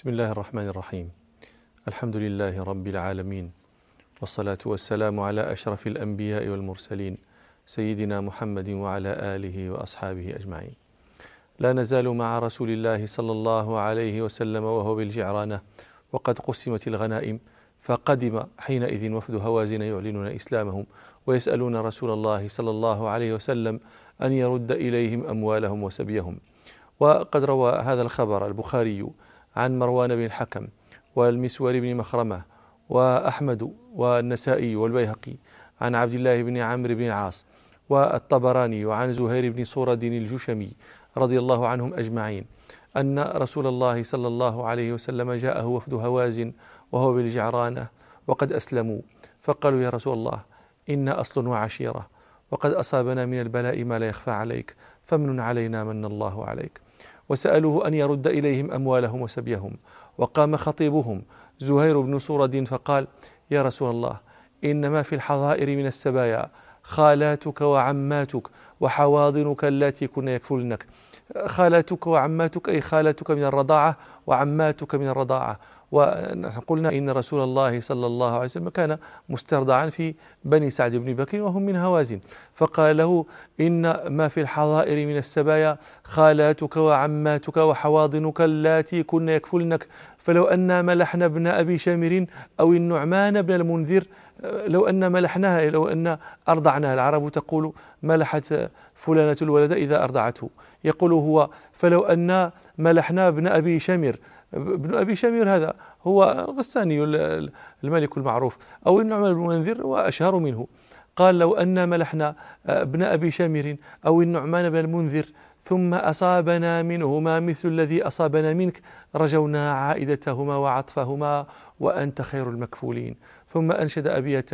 بسم الله الرحمن الرحيم الحمد لله رب العالمين والصلاة والسلام على أشرف الأنبياء والمرسلين سيدنا محمد وعلى آله وأصحابه أجمعين لا نزال مع رسول الله صلى الله عليه وسلم وهو بالجعرانة وقد قسمت الغنائم فقدم حينئذ وفد هوازن يعلنون إسلامهم ويسألون رسول الله صلى الله عليه وسلم أن يرد إليهم أموالهم وسبيهم وقد روى هذا الخبر البخاري عن مروان بن الحكم والمسور بن مخرمة وأحمد والنسائي والبيهقي عن عبد الله بن عمرو بن العاص والطبراني وعن زهير بن صورد الجشمي رضي الله عنهم أجمعين أن رسول الله صلى الله عليه وسلم جاءه وفد هوازن وهو بالجعرانة وقد أسلموا فقالوا يا رسول الله إنا أصل وعشيرة وقد أصابنا من البلاء ما لا يخفى عليك فمن علينا من الله عليك. وسألوه أن يرد إليهم أموالهم وسبيهم. وقام خطيبهم زهير بن صورد فقال يا رسول الله إنما في الحظائر من السبايا خالاتك وعماتك وحواضنك اللاتي كن يكفلنك. خالاتك وعماتك أي خالاتك من الرضاعة وعماتك من الرضاعة. ونحن قلنا إن رسول الله صلى الله عليه وسلم كان مسترضعا في بني سعد بن بكر وهم من هوازن. فقال له إن ما في الحظائر من السبايا خالاتك وعماتك وحواضنك اللاتي كن يكفلنك. فلو أن ملحنا ابن أبي شامر أو النعمان بن المنذر لو أن ملحناها لو أن أرضعناها العرب تقول ملحت فلانة الولد إذا أرضعته. يقول هو فلو أن ملحنا ابن أبي شمر ابن أبي شمير هذا هو الغساني الملك المعروف. أو النعمان بن منذر وأشهر منه. قال لو أن ملحنا ابن أبي شامر أو النعمان بن المنذر ثم أصابنا منهما مثل الذي أصابنا منك رجونا عائدتهما وعطفهما وأنت خير المكفولين. ثم أنشد أبية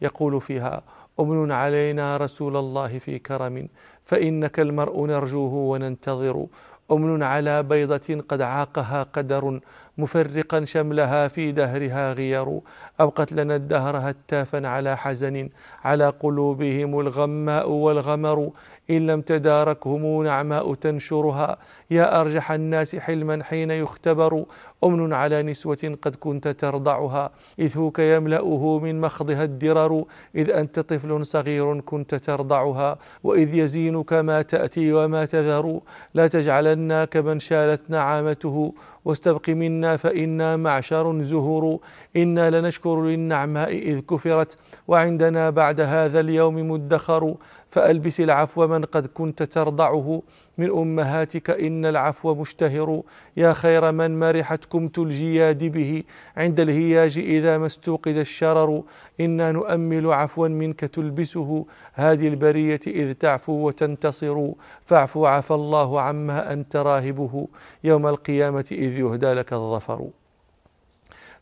يقول فيها أمن علينا رسول الله في كرم فإنك المرء نرجوه وننتظر. أمن على بيضة قد عاقها قدر مفرقا شملها في دهرها غير. أبقت لنا الدهر هتافا على حزن على قلوبهم الغماء والغمر. إن لم تداركهم نعماء تنشرها. يا أرجح الناس حلما حين يختبر. أمن على نسوة قد كنت ترضعها إذ هوك يملأه من مخضها الدرر إذ أنت طفل صغير كنت ترضعها وإذ يزينك ما تأتي وما تذر. لا تجعلنا كمن شالت نعامته واستبق منا فإنا معشر زهور. إنا لنشكر للنعماء إذ كفرت وعندنا بعد هذا اليوم مدخر. فألبس العفو من قد كنت ترضعه من أمهاتك إن العفو مشتهر. يا خير من مرحت كمت الجياد به عند الهياج إذا ما استوقد الشرر. إنا نؤمل عفوا منك تلبسه. هذه البرية إذ تعفو وتنتصر. فاعفو عفى الله عما أنت راهبه. يوم القيامة إذ يهدى لك الظفر.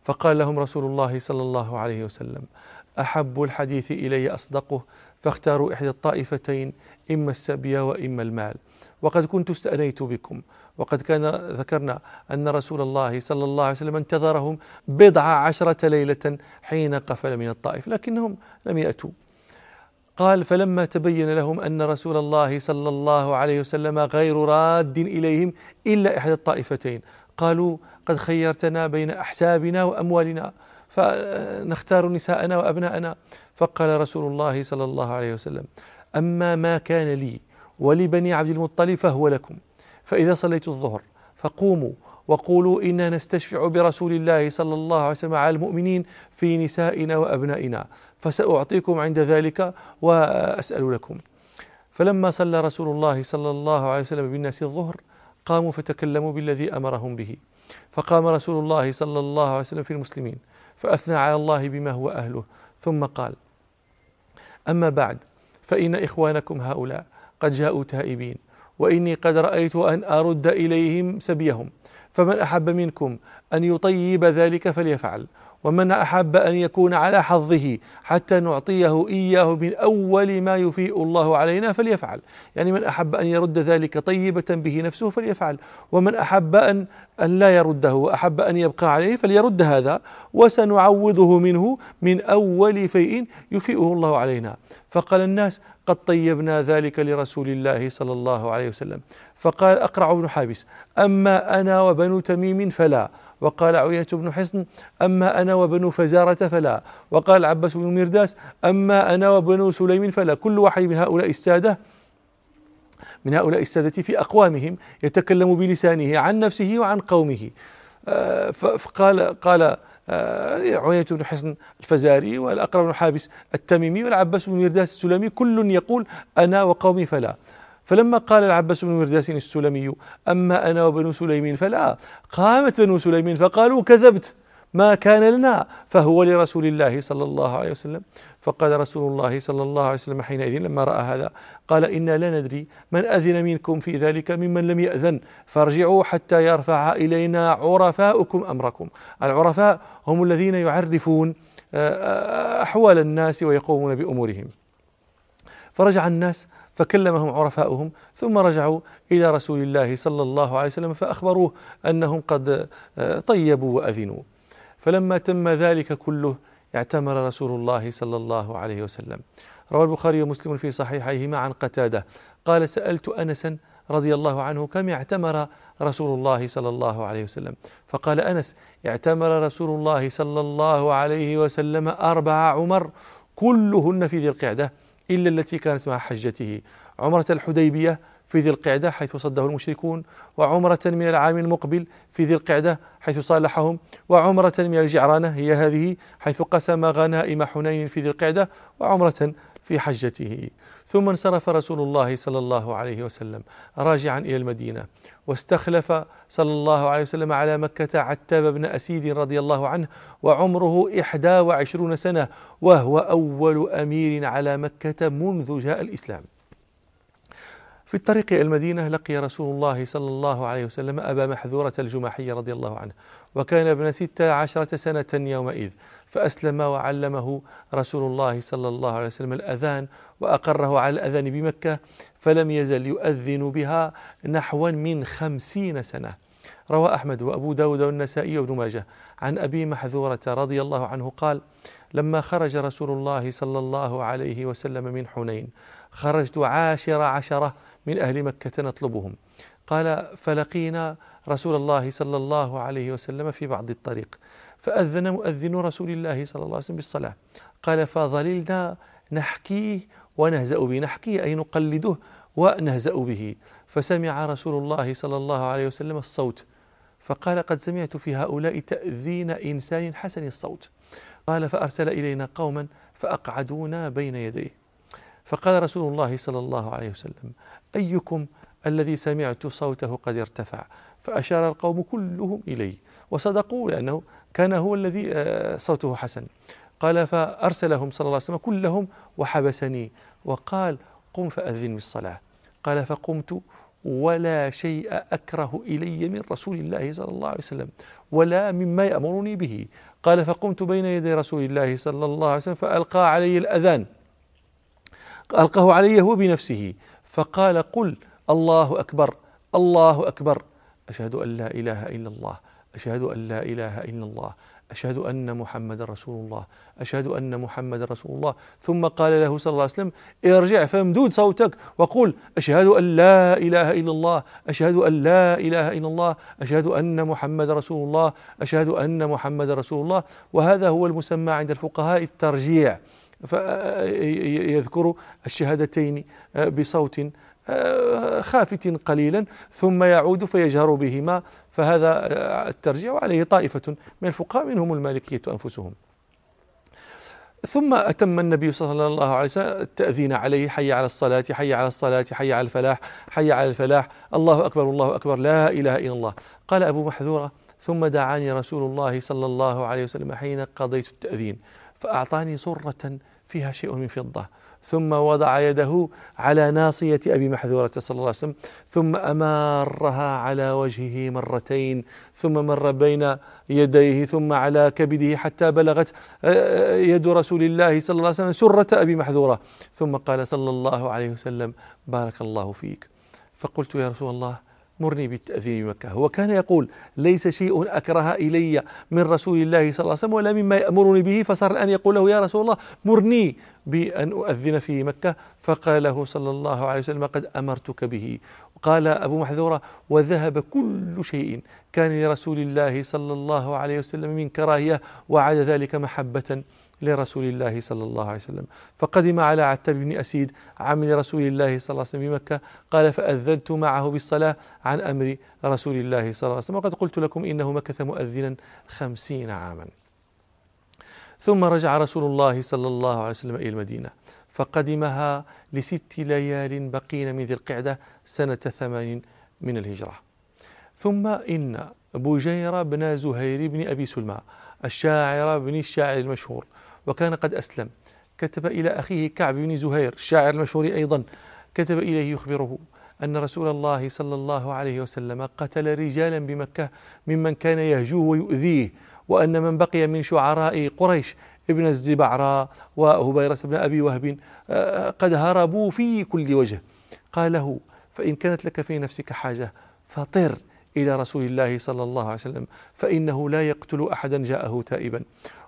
فقال لهم رسول الله صلى الله عليه وسلم أحب الحديث إلي أصدقه فاختاروا إحدى الطائفتين إما السبي وإما المال. وقد كنت استأنيت بكم وقد كان ذكرنا أن رسول الله صلى الله عليه وسلم انتظرهم بضع عشرة ليلة حين قفل من الطائف لكنهم لم يأتوا. قال فلما تبين لهم أن رسول الله صلى الله عليه وسلم غير راد إليهم إلا إحدى الطائفتين قالوا قد خيرتنا بين أحسابنا وأموالنا فنختار نساءنا وأبناءنا. فقال رسول الله صلى الله عليه وسلم أما ما كان لي ولبني عبد المطلب فهو لكم. فإذا صليت الظهر فقوموا وقولوا إنا نستشفع برسول الله صلى الله عليه وسلم على المؤمنين في نسائنا وأبنائنا. فسأعطيكم عند ذلك وأسأل لكم. فلما صلى رسول الله صلى الله عليه وسلم بالناس الظهر قاموا فتكلموا بالذي أمرهم به. فقام رسول الله صلى الله عليه وسلم في المسلمين. فأثنى على الله بما هو أهله. ثم قال أما بعد فإن إخوانكم هؤلاء قد جاءوا تائبين وإني قد رأيت أن أرد إليهم سبيهم فمن أحب منكم أن يطيب ذلك فليفعل. ومن أحب أن يكون على حظه حتى نعطيه إياه من أول ما يفيء الله علينا فليفعل. يعني من أحب أن يرد ذلك طيبة به نفسه فليفعل. ومن أحب أن أن لا يرده وأحب أن يبقى عليه فليرد هذا. وسنعوضه منه من أول فيء يفيئه الله علينا. فقال الناس قد طيبنا ذلك لرسول الله صلى الله عليه وسلم. فقال أقرع بن حابس أما أنا وبنو تميم فلا. وقال عيينة بن حصن أما أنا وبنو فزارة فلا. وقال العباس بن مرداس أما أنا وبنو سليم فلا. كل واحد من هؤلاء السادة من هؤلاء السادة في أقوامهم يتكلم بلسانه عن نفسه وعن قومه. آه، فقال قال آه، عيينة بن حصن الفزاري والأقرب بن حابس التميمي والعباس بن مرداس السلمي كل يقول أنا وقومي فلا. فلما قال العباس بن مرداس السلمي أما أنا وبنو سليم فلا. قامت بنو سليم فقالوا كذبت ما كان لنا. فهو لرسول الله صلى الله عليه وسلم. فقال رسول الله صلى الله عليه وسلم حينئذ لما رأى هذا قال إنا لا ندري من أذن منكم في ذلك ممن لم يأذن. فارجعوا حتى يرفع إلينا عرفاؤكم أمركم. العرفاء هم الذين يعرفون آه، أحوال الناس ويقومون بأمورهم. فرجع الناس فكلمهم عرفاؤهم ثم رجعوا إلى رسول الله صلى الله عليه وسلم فأخبروه أنهم قد آه، طيبوا وأذنوا. فلما تم ذلك كله اعتمر رسول الله صلى الله عليه وسلم. روى البخاري ومسلم في صحيحيهما عن قتادة. قال سألت أنسا رضي الله عنه كم اعتمر رسول الله صلى الله عليه وسلم. فقال أنس اعتمر رسول الله صلى الله عليه وسلم أربع عمر كلهن في ذي القعدة. إلا التي كانت مع حجته. عمرة الحديبية في ذي القعدة حيث صده المشركون وعمرة من العام المقبل في ذي القعدة حيث صالحهم وعمرة من الجعرانة هي هذه حيث قسم غنائم حنين في ذي القعدة وعمرة في حجته. ثم انصرف رسول الله صلى الله عليه وسلم راجعا إلى المدينة واستخلف صلى الله عليه وسلم على مكة عتاب بن أسيد رضي الله عنه وعمره إحدى وعشرون سنة وهو أول أمير على مكة منذ جاء الإسلام. في الطريق إلى المدينة لقي رسول الله صلى الله عليه وسلم أبا محذورة الجماحي رضي الله عنه وكان ابن ست عشرة سنة يومئذ فأسلم وعلمه رسول الله صلى الله عليه وسلم الأذان وأقره على الأذان بمكة فلم يزل يؤذن بها نحوا من خمسين سنة. روى أحمد وأبو داود والنسائي وابن ماجه. عن أبي محذورة رضي الله عنه قال لما خرج رسول الله صلى الله عليه وسلم من حنين خرجت عاشر عشرة من أهل مكة نطلبهم. قال فلقينا رسول الله صلى الله عليه وسلم في بعض الطريق. فأذن مؤذن رسول الله صلى الله عليه وسلم بالصلاة. قال فظللنا نحكيه ونهزأ به. نحكيه أي نقلده ونهزأ به. فسمع رسول الله صلى الله عليه وسلم الصوت. فقال قد سمعت في هؤلاء تأذين إنسان حسن الصوت. قال فأرسل إلينا قوما فأقعدونا بين يديه. فقال رسول الله صلى الله عليه وسلم أيكم الذي سمعت صوته قد ارتفع؟ فأشار القوم كلهم إليه وصدقوا لأنه كان هو الذي آه، صوته حسن. قال فأرسلهم صلى الله عليه وسلم كلهم وحبسني. وقال قم فأذن بالصلاة. قال فقمت ولا شيء أكره إلي من رسول الله صلى الله عليه وسلم ولا مما يأمرني به. قال فقمت بين يدي رسول الله صلى الله عليه وسلم فألقى علي الأذان. ألقاه علي هو بنفسه. فقال قل الله أكبر الله أكبر. أشهد أن لا إله إلا الله أشهد أن لا إله إلا الله أشهد أن محمد رسول الله أشهد أن محمد رسول الله. ثم قال له صلى الله عليه وسلم ارجع فامدود صوتك وقل أشهد أن لا إله إلا الله أشهد أن لا إله إلا الله أشهد أن محمد رسول الله أشهد أن محمد رسول الله. وهذا هو المسمى عند الفقهاء الترجيع فيذكر الشهادتين بصوت خافت قليلا ثم يعود فيجهر بهما فهذا الترجيع عليه طائفة من الفقهاء منهم المالكية أنفسهم. ثم أتم النبي صلى الله عليه وسلم التأذين عليه حي على الصلاة حي على الصلاة حي على الفلاح حي على الفلاح الله أكبر الله أكبر لا إله إلا الله. قال أبو محذورة ثم دعاني رسول الله صلى الله عليه وسلم حين قضيت التأذين فأعطاني صرة فيها شيء من فضة. ثم وضع يده على ناصية أبي محذورة صلى الله عليه وسلم ثم أمارها على وجهه مرتين ثم مر بين يديه ثم على كبده حتى بلغت آه، يد رسول الله صلى الله عليه وسلم سرة أبي محذورة. ثم قال صلى الله عليه وسلم بارك الله فيك. فقلت يا رسول الله مرني بالتأذين بمكة. هو كان يقول ليس شيء أكره إلي من رسول الله صلى الله عليه وسلم ولا مما يأمرني به. فصار الآن يقول له يا رسول الله مرني بأن أؤذن في مكة. فقال له صلى الله عليه وسلم قد أمرتك به. قال أبو محذورة وذهب كل شيء. كان لرسول الله صلى الله عليه وسلم من كراهية وعاد ذلك محبة. لرسول الله صلى الله عليه وسلم. فقدم على عتاب بن أسيد عم رسول الله صلى الله عليه وسلم بمكة قال فأذنت معه بالصلاة عن أمر رسول الله صلى الله عليه وسلم. وقد قلت لكم إنه مكث مؤذنا خمسين عاما. ثم رجع رسول الله صلى الله عليه وسلم إلى المدينة. فقدمها لست ليال بقين من ذي القعدة سنة ثمان من الهجرة. ثم إن بجير بن زهير بن أبي سلمى الشاعر بن الشاعر المشهور وكان قد أسلم. كتب إلى أخيه كعب بن زهير الشاعر المشهور أيضا كتب إليه يخبره أن رسول الله صلى الله عليه وسلم قتل رجالا بمكة ممن كان يهجوه ويؤذيه وأن من بقي من شعراء قريش ابن الزبعراء وهبيرة بن أبي وهب آه، قد هربوا في كل وجه. قال له فإن كانت لك في نفسك حاجة فطر إلى رسول الله صلى الله عليه وسلم فإنه لا يقتل أحدا جاءه تائبا.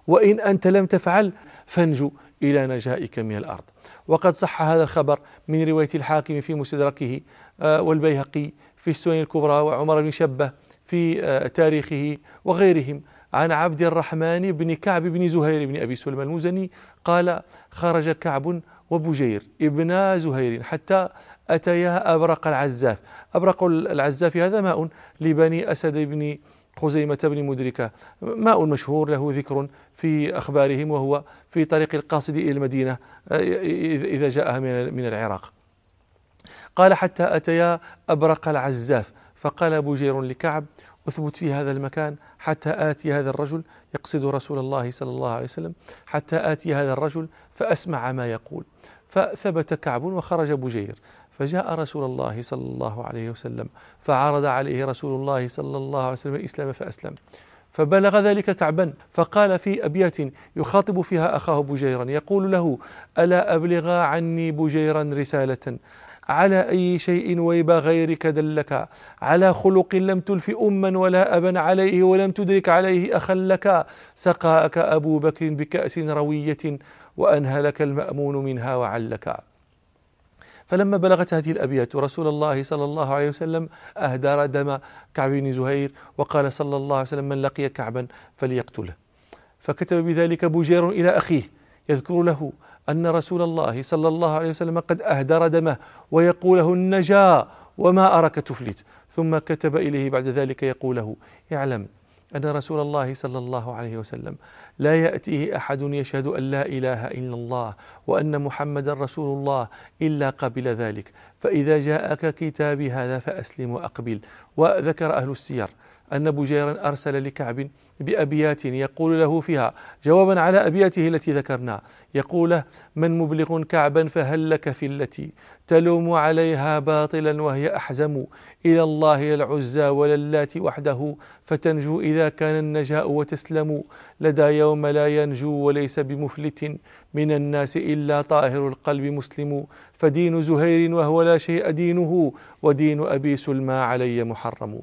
وإن أنت لم تفعل فانجو إلى نجائك من الأرض. وقد صح هذا الخبر من رواية الحاكم في مستدركه آه، والبيهقي في السنن الكبرى وعمر بن شبه في آه، تاريخه وغيرهم. عن عبد الرحمن بن كعب بن زهير بن أبي سلمى المزني قال خرج كعب وبجير ابنا زهير حتى أتيا أبرق العزاف. أبرق العزاف هذا ماء لبني أسد بن خزيمة بن مدركة. ماء مشهور له ذكر في أخبارهم وهو في طريق القاصد إلى المدينة إذا جاءها من العراق. قال حتى أتيا أبرق العزاف فقال بجير لكعب أثبت في هذا المكان حتى آتي هذا الرجل يقصد رسول الله صلى الله عليه وسلم حتى آتي هذا الرجل فأسمع ما يقول فثبت كعب وخرج بجير فجاء رسول الله صلى الله عليه وسلم فعرض عليه رسول الله صلى الله عليه وسلم الإسلام فأسلم. فبلغ ذلك كعبا فقال في أبيات يخاطب فيها أخاه بجيرا يقول له ألا أبلغ عني بجيرا رسالة؟ على أي شيء ويب غيرك دلك؟ على خلق لم تلف أما ولا أبا عليه ولم تدرك عليه أخا لك؟ سقاك أبو بكر بكأس روية وأنهلك المأمون منها وعلك. فلما بلغت هذه الأبيات رسول الله صلى الله عليه وسلم أهدر دم كعب بن زهير وقال صلى الله عليه وسلم من لقي كعبا فليقتله. فكتب بذلك بوجير إلى أخيه يذكر له أن رسول الله صلى الله عليه وسلم قد أهدر دمه ويقول له النجاة وما أراك تفلت. ثم كتب إليه بعد ذلك يقول له اعلم أن رسول الله صلى الله عليه وسلم لا يأتيه أحد يشهد أن لا إله إلا الله وأن محمدا رسول الله إلا قبل ذلك. فإذا جاءك كتابي هذا فأسلم وأقبل. وذكر أهل السير. أن بجيرا أرسل لكعب بأبيات يقول له فيها جوابا على أبياته التي ذكرنا يقول من مبلغ كعبا فهل لك في التي تلوم عليها باطلا وهي أحزم إلى الله العزى وللات وحده فتنجو إذا كان النجاء وتسلم لدى يوم لا ينجو وليس بمفلت من الناس إلا طاهر القلب مسلم فدين زهير وهو لا شيء دينه ودين أبي سلمى علي محرم.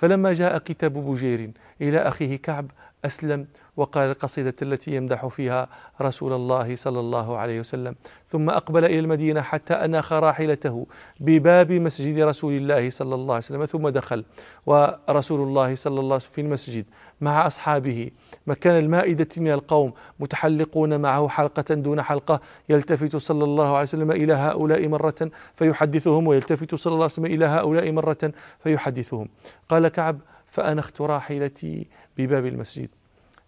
فلما جاء كتاب بجير إلى أخيه كعب أسلم وقال القصيدة التي يمدح فيها رسول الله صلى الله عليه وسلم. ثم أقبل إلى المدينة حتى أناخ راحلته بباب مسجد رسول الله صلى الله عليه وسلم ثم دخل. ورسول الله صلى الله عليه وسلم في المسجد مع أصحابه. مكان المائدة من القوم متحلقون معه حلقة دون حلقة يلتفت صلى الله عليه وسلم إلى هؤلاء مرة فيحدثهم ويلتفت صلى الله عليه وسلم إلى هؤلاء مرة فيحدثهم. قال كعب فأنخت راحلتي بباب المسجد.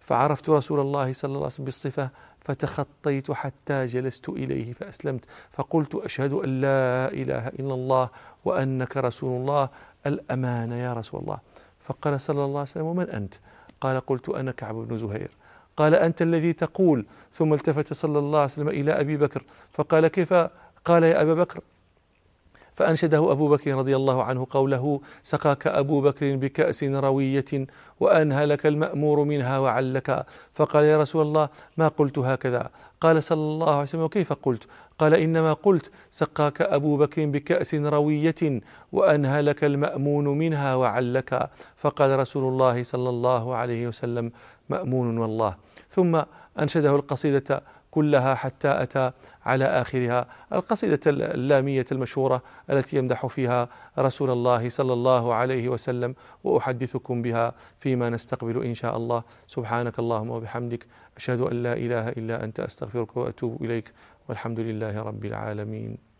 فعرفت رسول الله صلى الله عليه وسلم بالصفة فتخطيت حتى جلست إليه فأسلمت. فقلت أشهد أن لا إله إلا الله وأنك رسول الله. الأمان يا رسول الله. فقال صلى الله عليه وسلم ومن أنت؟ قال قلت أنا كعب بن زهير. قال أنت الذي تقول. ثم التفت صلى الله عليه وسلم إلى أبي بكر. فقال كيف؟ قال يا أبا بكر فأنشده أبو بكر رضي الله عنه قوله سقاك أبو بكر بكأس روية وأنهلك المأمور منها وعلك. فقال يا رسول الله ما قلت هكذا؟ قال صلى الله عليه وسلم وكيف قلت؟ قال إنما قلت سقاك أبو بكر بكأس روية وأنهلك المأمون منها وعلك. فقال رسول الله صلى الله عليه وسلم مأمون والله. ثم أنشده القصيدة كلها حتى أتى على آخرها. القصيدة اللامية المشهورة التي يمدح فيها رسول الله صلى الله عليه وسلم وأحدثكم بها فيما نستقبل إن شاء الله. سبحانك اللهم وبحمدك أشهد أن لا إله إلا أنت أستغفرك وأتوب إليك والحمد لله رب العالمين.